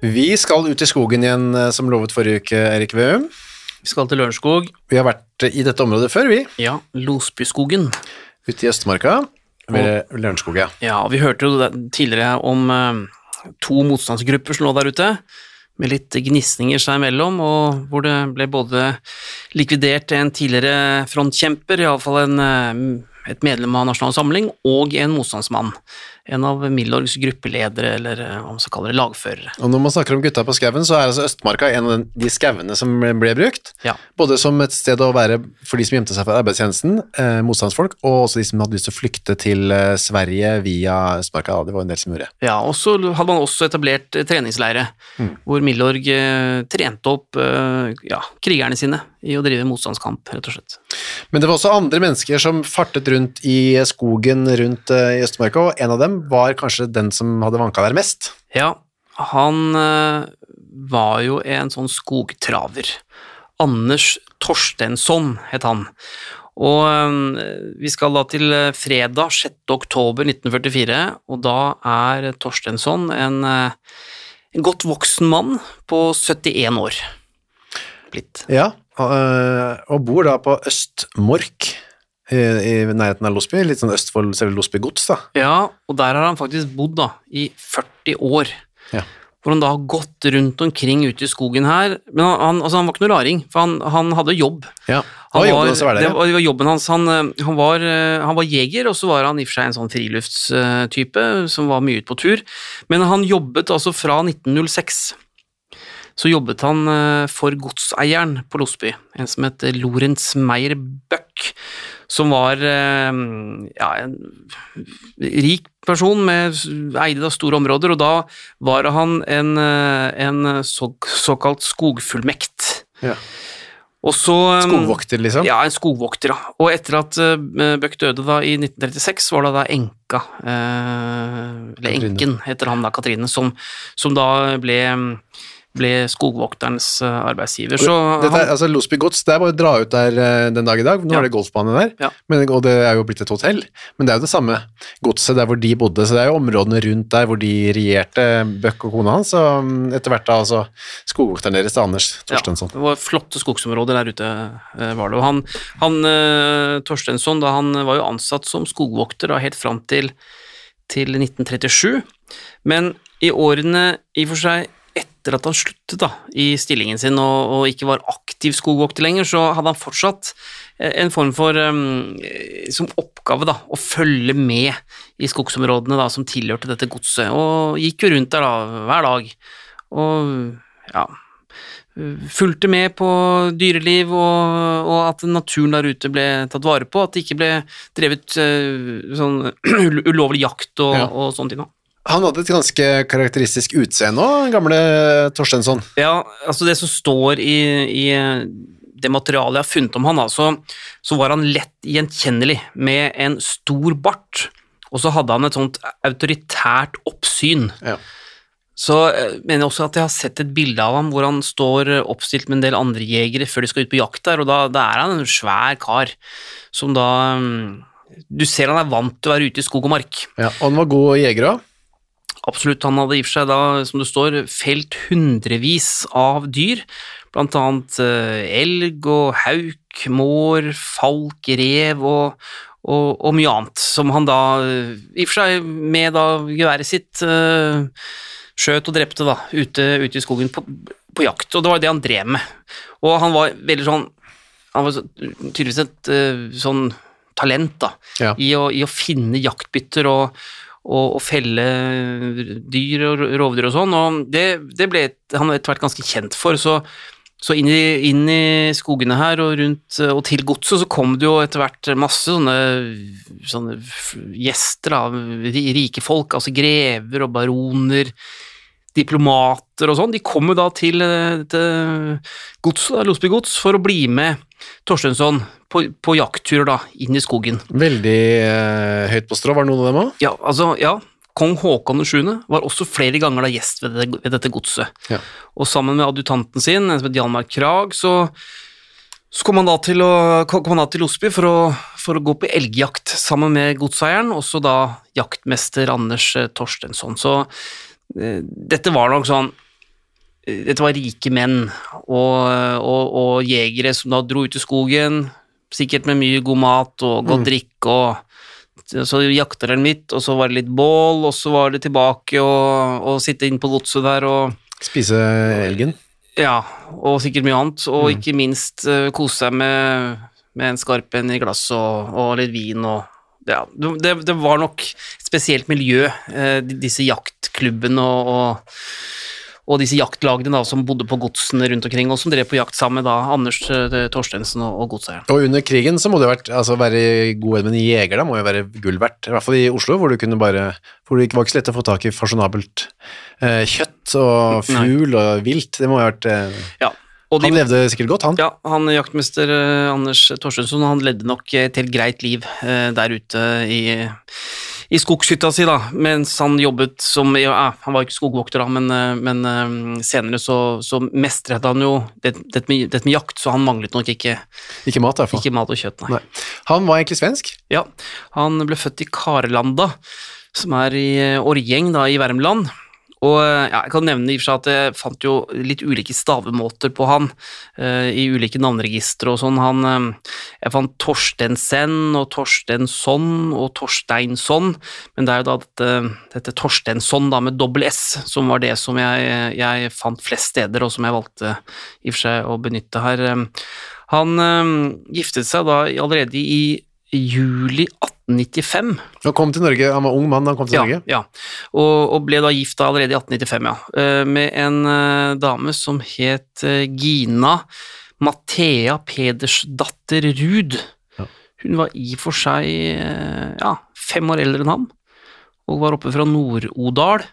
Vi skal ut i skogen igjen, eh, som lovet forrige uke, Erik Veum. Vi skal til Lørenskog. Vi har vært i dette området før, vi. Ja, Losbyskogen. Ute i Østmarka. Ved Lørenskog, ja. Ja, vi hørte jo tidligere om eh, to motstandsgrupper som lå der ute, med litt gnisninger seg imellom, og hvor det ble både likvidert en tidligere frontkjemper, iallfall en, eh, et medlem av Nasjonal Samling, og en motstandsmann. En av Milorgs gruppeledere, eller eh, hva man skal kalle det, lagførere. Og når man snakker om gutta på skauen, så er altså Østmarka en av de skauene som ble brukt. Ja. Både som et sted å være for de som gjemte seg fra arbeidstjenesten, eh, motstandsfolk, og også de som hadde lyst til å flykte til eh, Sverige via Østmarka. Det var en del som gjorde. Ja, og så hadde man også etablert eh, treningsleire, hvor Milorg eh, trente opp eh, ja, krigerne sine i å drive motstandskamp, rett og slett. Men det var også andre mennesker som fartet rundt i skogen rundt eh, i Østmarka, og en av dem var kanskje den som hadde vanka der mest. Ja, han eh, var jo en sånn skogtraver. Anders Torstensson het han. Og eh, vi skal da til fredag 6. oktober 1944, og da er Torstensson en, en godt voksen mann på 71 år. Blitt. Ja, og bor da på Østmork, i, nærheten av Losby, litt sånn øst for selve Losby gods, da. Ja, og der har han faktisk bodd da, i 40 år. Ja. Hvor han da har gått rundt omkring ute i skogen her. Men han, han, altså han var ikke noe raring, for han, han hadde jobb. Ja, Han var, jobben var det ja. det var jobben hans. Han, eh, han, var, eh, han var jeger, og så var han i og for seg en sånn friluftstype som var mye ute på tur. Men han jobbet altså fra 1906. Så jobbet han eh, for godseieren på Losby, en som het Lorentz Meyer Bøck, som var eh, ja, en rik person med eide da store områder, og da var han en, eh, en så, såkalt skogfullmekt. Ja. Så Skogvokter, liksom. Ja, en skogvokter, ja. Og etter at Bøck døde da i 1936, var det da enka, eh, eller enken heter han da, Katrine, som, som da ble, ble skogvokterens eh, arbeidsgiver. Så Dette er, altså Losby gods, det er bare å dra ut der øh, den dag i dag. Nå Ja. er det golfbane der, Ja. men, og det er jo blitt et hotell. Men det er jo det samme godset der hvor de bodde, så det er jo områdene rundt der hvor de regjerte, Bøck og kona hans, og mm, etter hvert da altså skogvokteren deres, Anders Torstensson. Ja, det var flotte skogsområder der ute, eh, var det. Og han, han eh, Torstensson, da han var jo ansatt som skogvokter da, helt fram til, til 1937, men i årene i og for seg etter at han sluttet da, i stillingen sin og, og ikke var aktiv skogvokter lenger, så hadde han fortsatt eh, en form for um, som oppgave da, å følge med i skogsområdene da, som tilhørte dette godset, og gikk jo rundt der da, hver dag. Og ja, fulgte med på dyreliv og, og at naturen der ute ble tatt vare på, at det ikke ble drevet uh, sånn ulovlig jakt og, Ja. og sånne ting. da. Han hadde et ganske karakteristisk utseende òg, gamle Torstensson. Ja, altså det som står i, i det materialet jeg har funnet om han, altså, så, så var han lett gjenkjennelig med en stor bart, og så hadde han et sånt autoritært oppsyn. Ja. Så jeg mener jeg også at jeg har sett et bilde av ham hvor han står eh, oppstilt med en del andre jegere før de skal ut på jakt der, og da, da er han en svær kar som da mm, Du ser han er vant til å være ute i skog og mark. Ja, og han var god jeger òg. Absolutt, han hadde i og for seg da, som det står, felt hundrevis av dyr, blant annet eh, elg og hauk, mår, falk, rev og, og, og mye annet, som han da, i og for seg med da geværet sitt, eh, skjøt og drepte da, ute, ute i skogen på, på jakt, og det var det han drev med. Og han var veldig sånn, han var tydeligvis et eh, sånn talent da, Ja. i, å, i å finne jaktbytter og, og, og felle dyr og rovdyr og sånn, og det, det ble han etter hvert ganske kjent for, så, så inn, i, inn i skogene her og rundt og til godset så kom det jo etter hvert masse sånne, sånne gjester av rike folk, altså grever og baroner, diplomater og sånn, de kom jo da til eh, dette godset, Losby gods, for å bli med Torstensson på, på jaktturer da, inn i skogen. Veldig eh, høyt på strå, var det noen av dem òg? Ja, altså, ja, kong Håkon 7. var også flere ganger da gjest ved, det, ved dette godset. Ja. Og sammen med adjutanten sin, en som het Hjalmar Krag, så, så kom han da til, å, kom han da til Osby for å, for å gå på elgjakt sammen med godseieren, også da jaktmester Anders eh, Torstensson. Så eh, dette var nok sånn dette var rike menn og, og, og jegere som da dro ut i skogen, sikkert med mye god mat og godt drikke og så jakta de litt, og så var det litt bål, og så var det tilbake og, og sitte inn på godset der og Spise elgen. ja, og sikkert mye annet, og ikke minst uh, kose seg med, med en skarpen i glass og, og litt vin og ja, det, det var nok et spesielt miljø, eh, disse jaktklubbene og, og, og disse jaktlagene da, som bodde på godsene rundt omkring, og som drev på jakt sammen med da, Anders eh, Torstensen og, og godseieren. Og under krigen så må det vært, altså være god venn med en jeger da, må jo være gull verdt. I hvert fall i Oslo, hvor du bare, hvor det ikke var ikke så lett å få tak i fasjonabelt eh, kjøtt og fugl og vilt. Det må ha vært eh, Ja, de, Han levde sikkert godt, han. Ja, han jaktmester eh, Anders Torstensson han ledde nok et helt greit liv eh, der ute i, i skogshytta si, da, mens han jobbet som ja, Han var ikke skogvokter, da, men, eh, men eh, senere så, så mestret han jo det- dette med, det med jakt, så han manglet nok ikke, Ikke mat, derfor. ikke mat og kjøtt, nei. Nei. Han var egentlig svensk. Ja, han ble født i Karlanda, som er i Årgjeng Orgjeng i Värmland. Og eh, ja, jeg kan nevne i og for seg at jeg fant jo litt ulike stavemåter på han uh, i ulike navneregistre og sånn. Han, uh, jeg fant Torstensen og Torstensson og Torsteinsson, men det er jo da dette, dette Torstensson da med dobbel S som var det som jeg, jeg fant flest steder, og som jeg valgte i og for seg å benytte her. Han uh, giftet seg da allerede i juli 1895. Han kom til Norge, han var ung mann da han kom til Ja, Norge. ja. Og, og ble da gift da allerede i 1895, ja. Eh, Med en eh, dame som het eh, Gina Mathea Pedersdatter Ruud. Ja. Hun var i og for seg ja, fem år eldre enn ham, og var oppe fra Nord-Odal.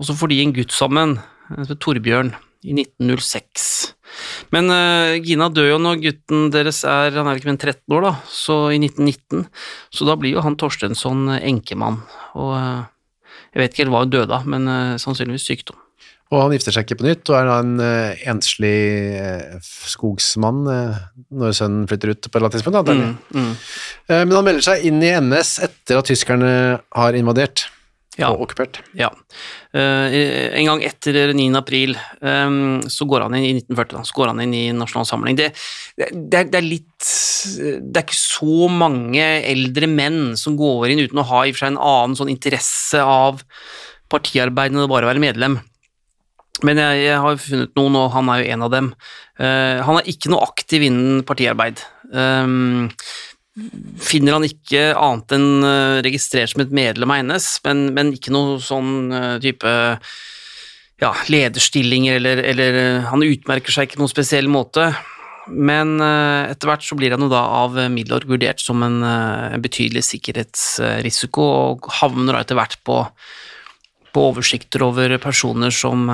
Og så får de en gutt sammen, Torbjørn, i 1906. Men uh, Gina dør jo når gutten deres er han er ikke mer enn 13 år, da, så i 1919. Så da blir jo han Torstensson eh, enkemann. Og uh, jeg vet ikke helt hva hun døde av, men uh, sannsynligvis sykdom. Og han gifter seg ikke på nytt, og er da en enslig skogsmann når sønnen flytter ut på et eller annet tidspunkt. Da, Mm, mm. Men han melder seg inn i NS etter at tyskerne har invadert Ja. og okkupert. Ja. Eh, en gang etter 9. april eh, så går han inn i 1940, da, så går han inn i Nasjonal Samling. Det, det, det, er, er litt Det er ikke så mange eldre menn som går inn uten å ha i og for seg en annen sånn interesse av partiarbeid enn å bare være medlem. Men jeg, jeg har funnet noen, og han er jo en av dem. Uh, han er ikke noe aktiv innen partiarbeid. Um, finner han ikke annet enn eh, registrert som et medlem av NS, men, men ikke noe sånn eh, type ja, lederstillinger, eller, eller eh, han utmerker seg ikke på noen spesiell måte. Men etter hvert så blir han jo da av Midlord vurdert som en, en betydelig sikkerhetsrisiko, og havner da etter hvert på, på oversikter over personer som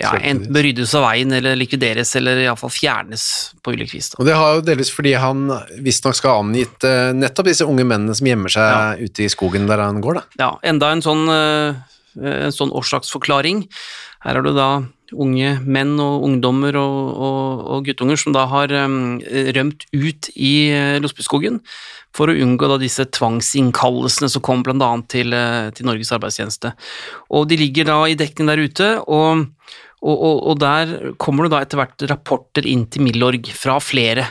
ja, enten ryddes av veien, eller likvideres, eller iallfall fjernes på ulikt vis. Da. Og det har jo delvis fordi han visstnok skal ha angitt uh, nettopp disse unge mennene som gjemmer seg ute i skogen der han går, da. Ja, enda en sånn, uh, en sånn årsaksforklaring. Her har du da unge menn og ungdommer og, og, og guttunger som da har um, rømt ut i uh, Losbyskogen for å unngå da disse tvangsinnkallelsene som kom annet til, uh, til Norges arbeidstjeneste. Og de ligger da i dekning der ute, og, Og, og, og der kommer det da etter hvert rapporter inn til Milorg fra flere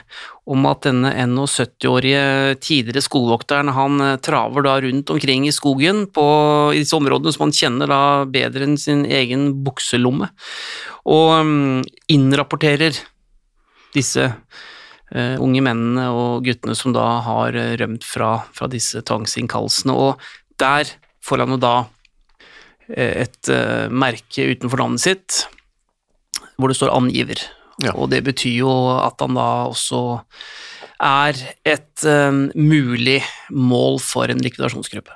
om at denne 70-årige tidligere skogvokteren han eh, traver da rundt omkring i skogen på, i disse områdene som han kjenner da bedre enn sin egen bukselomme, og um, innrapporterer disse uh, unge mennene og guttene som da har uh, rømt fra, fra disse tvangsinnkallelsene. Og der får han jo da uh, et merke utenfor navnet sitt hvor det står angiver. Ja. Og det betyr jo at han da også er et um, mulig mål for en likvidasjonsgruppe.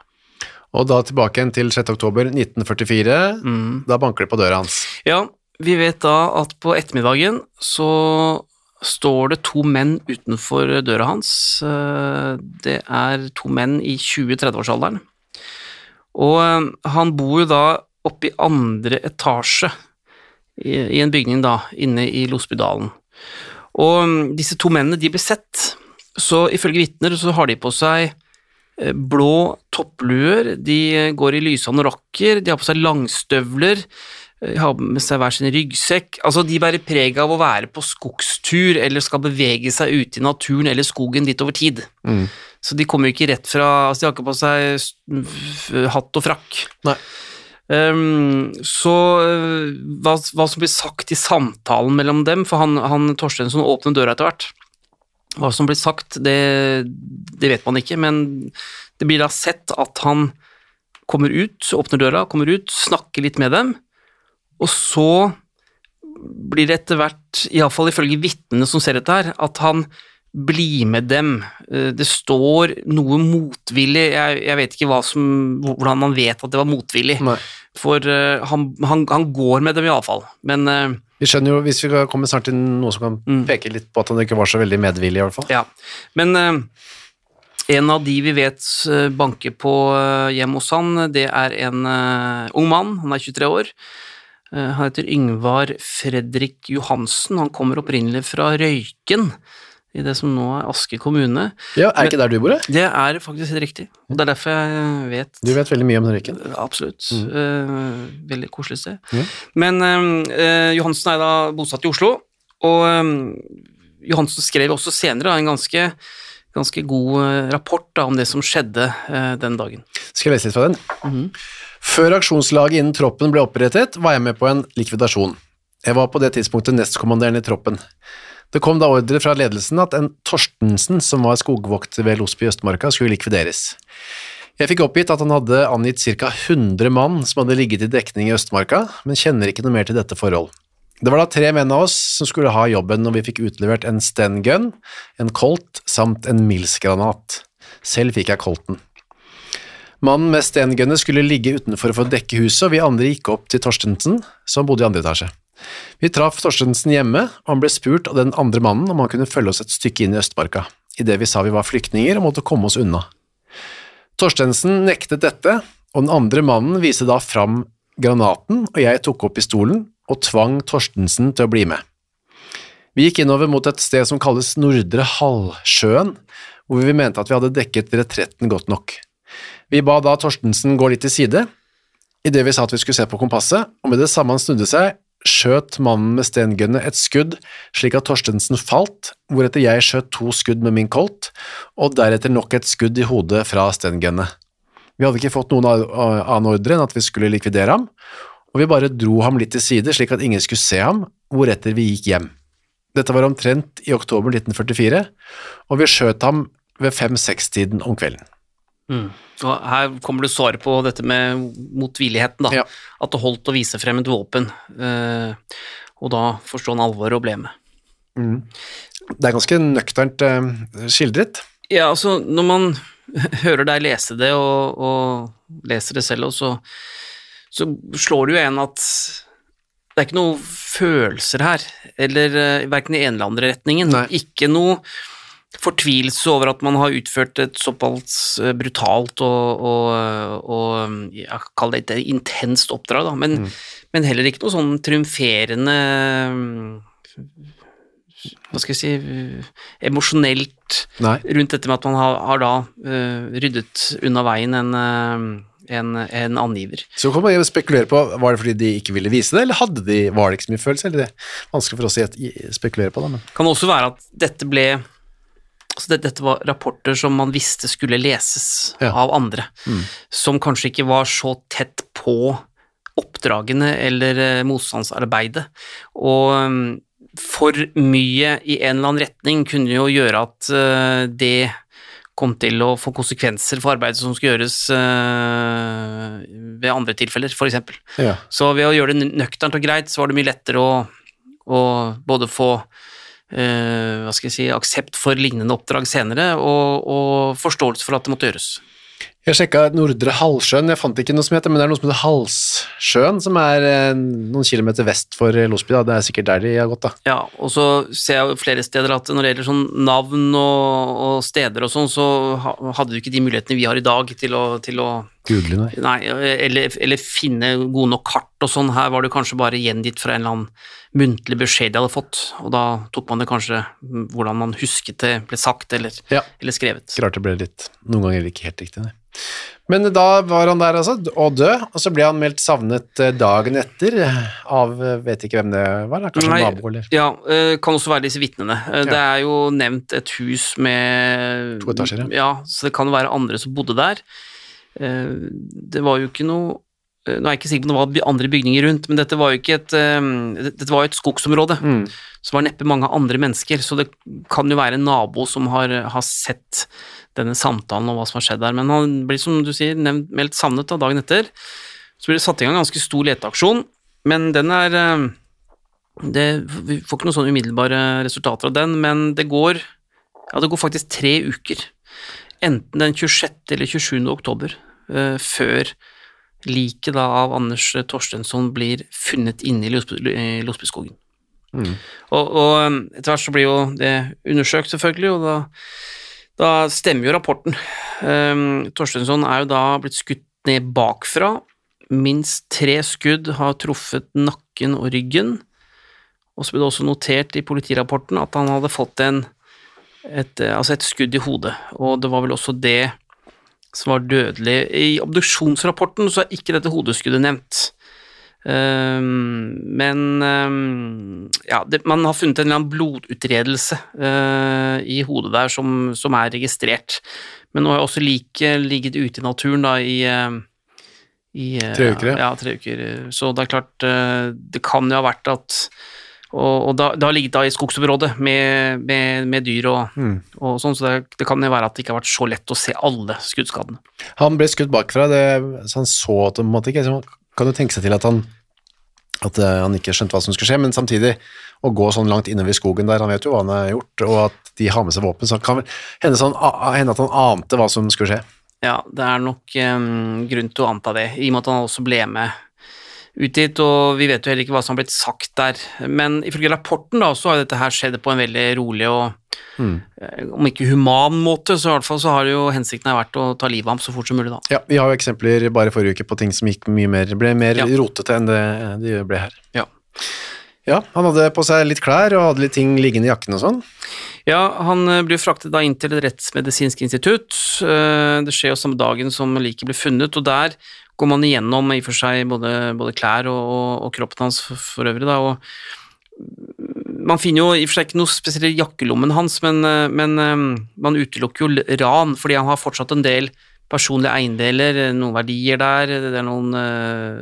Og da tilbake igjen til 6. oktober 1944. Da banker det på døra hans. Ja, vi vet da at på ettermiddagen så står det to menn utenfor døra hans. Eh, Det er to menn i 20-30-årsalderen. Og eh, han bor jo da oppe i andre etasje i, i en bygning da, inne i Losbydalen. Og mm, disse to mennene de ble sett, så ifølge vitner så har de på seg eh, blå toppluer, de går i lysende rocker, de har på seg langstøvler, de har med seg hver sin ryggsekk. Altså, de bærer preg av å være på skogstur eller skal bevege seg ute i naturen eller skogen litt over tid. Så de kommer jo ikke rett fra Altså, de har ikke på seg hatt og frakk. Nei. Ehm, så eh, hva, hva som blir sagt i samtalen mellom dem, for han, han Torstensson åpner døra etter hvert. Hva som blir sagt, det, det vet man ikke, men det blir da sett at han kommer ut, åpner døra, kommer ut, snakker litt med dem, og så blir det etter hvert, iallfall ifølge vitnene som ser dette her, at han blir med dem. Eh, Det står noe motvillig, jeg, jeg vet ikke som, hvordan man vet at det var motvillig, Nei. For uh, han, han, han går med dem iallfall, men uh, Vi skjønner jo, hvis vi kommer snart til noe som kan peke litt på at han ikke var så veldig medvillig, i hvert fall. Ja, men uh, en av de vi vet banker på hjemme hos han, det er en ung mann, han er 23 år. Han heter Yngvar Fredrik Johansen, han kommer opprinnelig fra Røyken, i det som nå er Aske kommune. Ja, Er ikke der du bor? Det er faktisk helt riktig, og det er derfor jeg vet Du vet veldig mye om den riken? Absolutt. Eh, veldig koselig sted. Mm. Men uh, Johansen er da bosatt i Oslo, og um, Johansen skrev også senere en ganske, ganske god rapport da, om det som skjedde eh, den dagen. Skal jeg lese litt fra den? Før aksjonslaget innen troppen ble opprettet, var jeg med på en likvidasjon. Jeg var på det tidspunktet nestkommanderende i troppen. Det kom da ordre fra ledelsen at en Torstensen, som var skogvokter ved Losby i Østmarka, skulle likvideres. Jeg fikk oppgitt at han hadde angitt ca. 100 mann som hadde ligget i dekning i Østmarka, men kjenner ikke noe mer til dette forhold. Det var da tre menn av oss som skulle ha jobben, og vi fikk utlevert en Sten gun, en Colt samt en Mills-granat. Selv fikk jeg Colten. Mannen med stengunnet skulle ligge utenfor for å dekke huset, og vi andre gikk opp til Torstensen, som bodde i andre etasje. Vi traff Torstensen hjemme, og han ble spurt av den andre mannen om han kunne følge oss et stykke inn i Østmarka, idet vi sa vi var flyktninger og måtte komme oss unna. Torstensen nektet dette, og den andre mannen viste da fram granaten, og jeg tok opp pistolen og tvang Torstensen til å bli med. Vi gikk innover mot et sted som kalles Nordre Halvsjøen, hvor vi mente at vi hadde dekket retretten godt nok. Vi ba da Torstensen gå litt til side, idet vi sa at vi skulle se på kompasset, og med det samme han snudde seg, skjøt mannen med stengunnet et skudd slik at Torstensen falt, hvoretter jeg skjøt to skudd med min kolt, og deretter nok et skudd i hodet fra stengunnet. Vi hadde ikke fått noen annen ordre enn at vi skulle likvidere ham, og vi bare dro ham litt til side slik at ingen skulle se ham, hvoretter vi gikk hjem. Dette var omtrent i oktober 1944, og vi skjøt ham ved fem-seks-tiden om kvelden. Og her kommer du svaret på dette med motvilligheten, da. Ja. At det holdt å vise frem et våpen, eh, og da forstå han alvoret og ble med. Det er ganske nøkternt eh, skildret. Ja, altså, når man hører deg lese det, og, og leser det selv og så, så slår det jo en at det er ikke noe følelser her, eller uh, verken i ene eller andre retningen. Nei. Ikke noe fortvilelse over at man har utført et såpass eh, brutalt og, og, og jeg kaller det et intenst oppdrag, da, men, men heller ikke noe sånn triumferende hva skal jeg si, emosjonelt rundt dette med at man har, har da uh, ryddet unna veien en, eh, en, en angiver. Så kan man jo spekulere på, var det fordi de ikke ville vise det, eller hadde de, var det ikke så mye følelse? Eller det er vanskelig for oss å spekulere på det, men Kan også være at dette ble altså det, Dette var rapporter som man visste skulle leses Ja. av andre, som kanskje ikke var så tett på oppdragene eller eh, motstandsarbeidet. Og mm, for mye i en eller annen retning kunne jo gjøre at eh, det kom til å få konsekvenser for arbeidet som skulle gjøres eh, ved andre tilfeller, f.eks. ja. Så ved å gjøre det nøkternt og greit, så var det mye lettere å, å både få eh, hva skal jeg si, aksept for lignende oppdrag senere, og, og forståelse for at det måtte gjøres. Jeg sjekka Nordre Halvsjøen, jeg fant ikke noe som heter, men det er noe som heter Halssjøen, som er eh, noen kilometer vest for eh, Losby, da. Det er sikkert der de har gått, da. Ja, og så ser jeg flere steder at når det gjelder sånn navn og, og steder og sånn, så hadde du ikke de mulighetene vi har i dag til å, til å Google, nei. Nei, eller, eller finne gode nok kart og sånn. Her var det kanskje bare gjengitt fra en eller annen muntlig beskjed de hadde fått, og da tok man det kanskje hvordan man husket det ble sagt eller, Ja. eller skrevet. Klart det ble litt, noen ganger ikke helt riktig, nei. Men da var han der altså, og død, og så ble han meldt savnet eh, dagen etter eh, av, eh, vet ikke hvem det var, da, kanskje Nei, nabo, eller? Ja, kan også være disse vitnene. Ja. Det er jo nevnt et hus med To etasjer, ja. Ja, så det kan være andre som bodde der. Eh, Det var jo ikke noe eh, Nå er jeg ikke sikker på om det var andre bygninger rundt, men dette var jo ikke et eh, Dette var et skogsområde, Mm. så var neppe mange andre mennesker, så det kan jo være en nabo som har, har sett denne samtalen og hva som har skjedd der. Men han blir, som du sier, nevnt, meldt savnet da, dagen etter. Så blir det satt i gang en ganske stor leteaksjon, men den er det, Vi får ikke noen sånne umiddelbare resultater av den, men det går ja, det går faktisk tre uker. Enten den 26. eller 27. oktober, eh, før liket av Anders Torstensson blir funnet inne i Losby- i Losbyskogen. Mm. Og, og um, etter hvert så blir jo det undersøkt, selvfølgelig, og da, da stemmer jo rapporten. Um, Torstensson er jo da blitt skutt ned bakfra. Minst tre skudd har truffet nakken og ryggen. Og så ble det også notert i politirapporten at han hadde fått en, et, eh, altså et skudd i hodet, og det var vel også det som var dødelig. I obduksjonsrapporten så er ikke dette hodeskuddet nevnt. Um, men um, ja, det, man har funnet en eller annen blodutredelse uh, i hodet der som, som er registrert. Men nå har også liket ligget ute i naturen da i, uh, i uh, Tre uker, ja. tre uker. Så det er klart, det kan jo ha vært at Og, og da, det har ligget da i skogsområdet med, med, med dyr og, Mm. og sånn, så det, det kan jo være at det ikke har vært så lett å se alle skuddskadene. Han ble skutt bakfra, det, så han så det han en ikke. Kan jo tenke seg til at han at eh, han ikke skjønte hva som skulle skje, men samtidig å gå sånn langt innover i skogen der, han vet jo hva han har gjort, og at de har med seg våpen, så kan det hende, sånn, hende at han ante hva som skulle skje. Ja, det er nok um, grunn til å anta det, i og med at han også ble med ut dit, og vi vet jo heller ikke hva som har blitt sagt der. Men ifølge rapporten da, så har dette her skjedd på en veldig rolig og Mm. om ikke human måte, så i hvert fall så har det jo hensikten vært å ta livet av ham så fort som mulig da. Ja, vi har jo eksempler bare forrige uke på ting som gikk mye mer, ble mer Ja. rotete enn det de ble her. Ja. Ja, han hadde på seg litt klær og hadde litt ting liggende i jakken og sånn. Ja, han ble blir fraktet da inn til et rettsmedisinsk institutt. Eh, Det skjer jo samme dagen som liket ble funnet, og der går man igjennom i og for seg både, både klær og, og, og kroppen hans for, for øvrig, da, og man finner jo i og for seg ikke noe spesielt i jakkelommen hans, men, eh, men eh, man utelukker jo ran, fordi han har fortsatt en del personlige eiendeler, noen verdier der, det er noen eh,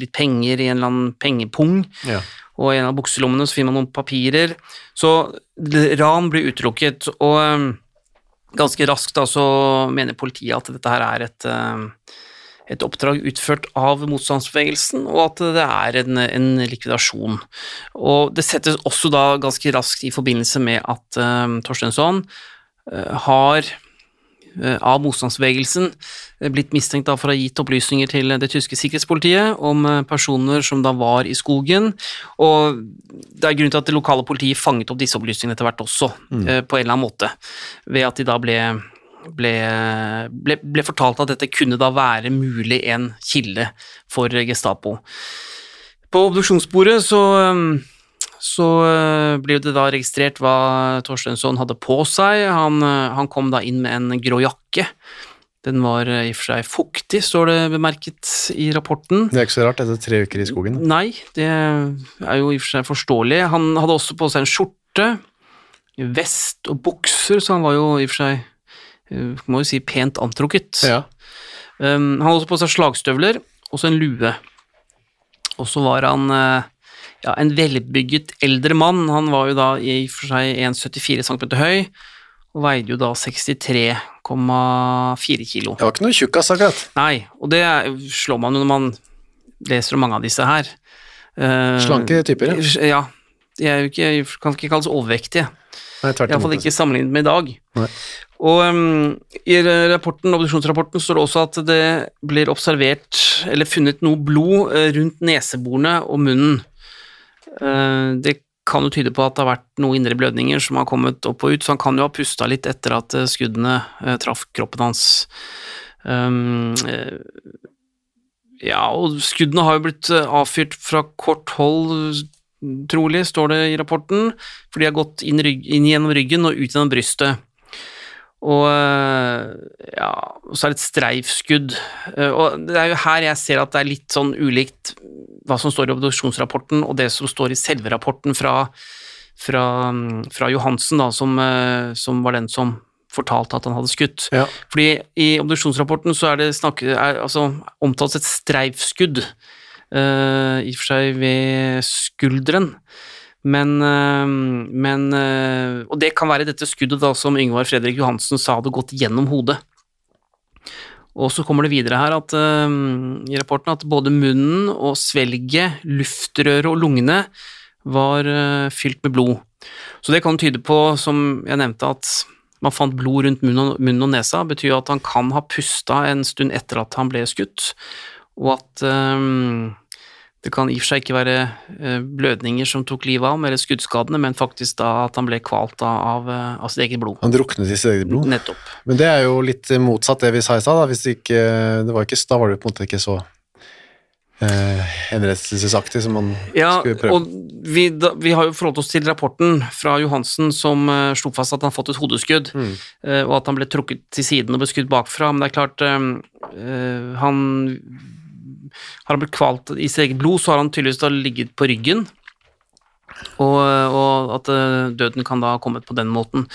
litt penger i en eller annen pengepung Ja. og i en av bukselommene så finner man noen papirer. Så ran blir utelukket, og ganske raskt da så mener politiet at dette her er et, et oppdrag utført av motstandsbevegelsen, og at det er en, en likvidasjon. Og det settes også da ganske raskt i forbindelse med at uh, Torstensson uh, har uh, av motstandsbevegelsen blitt mistenkt da for å ha gitt opplysninger til det tyske sikkerhetspolitiet om personer som da var i skogen, og det er grunn til at det lokale politiet fanget opp disse opplysningene etter hvert også, eh, på en eller annen måte, ved at de da ble, ble, ble, ble fortalt at dette kunne da være mulig en kilde for Gestapo. På obduksjonsbordet så um, så eh, ble det da registrert hva Torstensson hadde på seg. Han, eh, han kom da inn med en grå jakke. Den var eh, i og for seg fuktig, står det bemerket i rapporten. Det er ikke så rart etter tre uker i skogen. Nei, det er jo i og for seg forståelig. Han hadde også på seg en skjorte, vest og bukser, så han var jo i og for seg eh, må jo si pent antrukket. Ja. Um, han hadde også på seg slagstøvler og så en lue. Og så var han eh, ja, en velbygget eldre mann. Han var jo da i og for seg 1,74 cm høy og veide jo da 63,4 kilo. Det var ikke noe tjukkas, akkurat. Nei, og det slår man jo når man leser om mange av disse her. Uh, Slanke typer, ja. Ja. De er jo ikke, kan ikke kalles overvektige. Iallfall ikke sammenlignet med i dag. Nei. Og um, i rapporten, obduksjonsrapporten står det også at det blir observert eller funnet noe blod eh, rundt neseborene og munnen. Uh, det kan jo tyde på at det har vært noen indre blødninger som har kommet opp og ut, så han kan jo ha pusta litt etter at eh, skuddene uh, traff kroppen hans. Um, uh, ja, og skuddene har jo blitt avfyrt fra kort hold, trolig, står det i rapporten, for de har gått inn, rygg, inn gjennom ryggen og ut gjennom brystet. Og eh, ja, så er det et streifskudd. Eh, Og det er jo her jeg ser at det er litt sånn ulikt hva som står i obduksjonsrapporten og det som står i selve rapporten fra, fra, fra Johansen, da, som, eh, som var den som fortalte at han hadde skutt. Ja. Fordi i obduksjonsrapporten så er det snakket, er, altså, omtalt et streifskudd, uh, i og for seg ved skulderen. Men, eh, men eh, Og det kan være dette skuddet da som Yngvar Fredrik Johansen sa hadde gått gjennom hodet. Og så kommer det videre her at, eh, i rapporten at både munnen og svelget, luftrøret og lungene var fylt med blod. Så det kan tyde på, som jeg nevnte, at man fant blod rundt munnen og, nesa, betyr at han kan ha pusta en stund etter at han ble skutt, og at eh, det kan i og for seg ikke være eh, blødninger som tok livet av ham, eller skuddskadene, men faktisk da at han ble kvalt av, av, eh, sitt eget blod. Han druknet i sitt eget blod. Nettopp. Men det er jo litt motsatt det vi sa i stad. da. Hvis det ikke, det var ikke, da var det på en måte ikke så eh, henrettelsesaktig som man Ja, skulle prøve. og vi, da, vi har jo forholdt oss til rapporten fra Johansen som uh, slo fast at han fått et hodeskudd, Mm. eh, og at han ble trukket til siden og ble skutt bakfra, men det er klart eh, eh, Han har han blitt kvalt i sitt eget blod, så har han tydeligvis da ligget på ryggen. Og, og at eh, døden kan da ha kommet på den måten.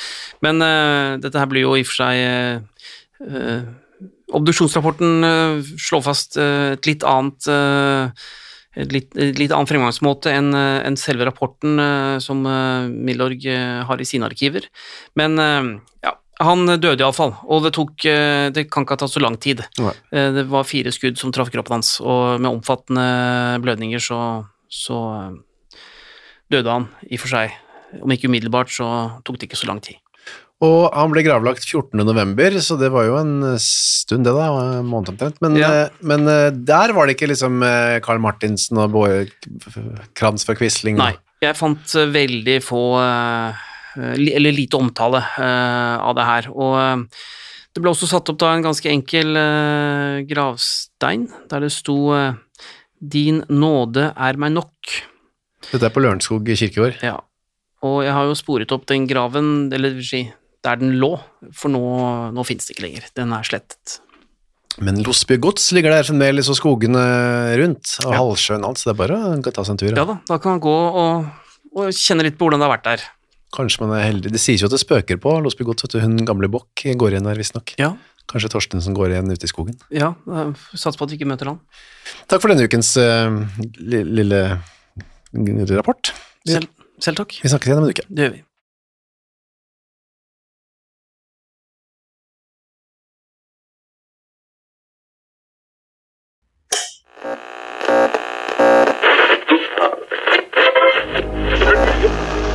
Men uh, dette her blir jo i og for seg eh, Obduksjonsrapporten uh, slår fast et litt annet et litt, litt annen fremgangsmåte enn en selve rapporten som Milorg har i sine arkiver. Men ja, han døde iallfall, og det tok eh, Det kan ikke ha tatt så lang tid. Nei. Eh, Det var fire skudd som traff kroppen hans, og med omfattende blødninger så, så eh, døde han i og for seg. Om ikke umiddelbart, så tok det ikke så lang tid. Og han ble gravlagt 14. november, så det var jo en stund det da, en måned omtrent. Men, Ja. men der var det ikke liksom Carl Martinsen og Bård Krantz fra Quisling? Nei, jeg fant veldig få Eller lite omtale eh, av det her. Og eh, det ble også satt opp da en ganske enkel eh, gravstein, der det sto eh, 'Din nåde er meg nok'. Dette er på Lørenskog kirkegård. Ja. Og jeg har jo sporet opp den graven, eller vil si, der den lå, for nå, nå finnes det ikke lenger. Den er slettet. Men Losby gods ligger der fremdeles, og skogene rundt, og Ja. halvsjøen alt, så det er bare å ta seg en tur. Ja da, da kan man gå og, og kjenne litt på hvordan det har vært der. Kanskje man er heldig. Det sies jo at det spøker på Losby gods, du, hun gamle Bokk går igjen der, visstnok. Ja, Kanskje Torstensen går igjen ute i skogen. ja Sats på at vi ikke møter han. Takk for denne ukens uh, lille, lille rapport. Selv, selv takk. vi snakkes igjen om en uke. Det gjør vi.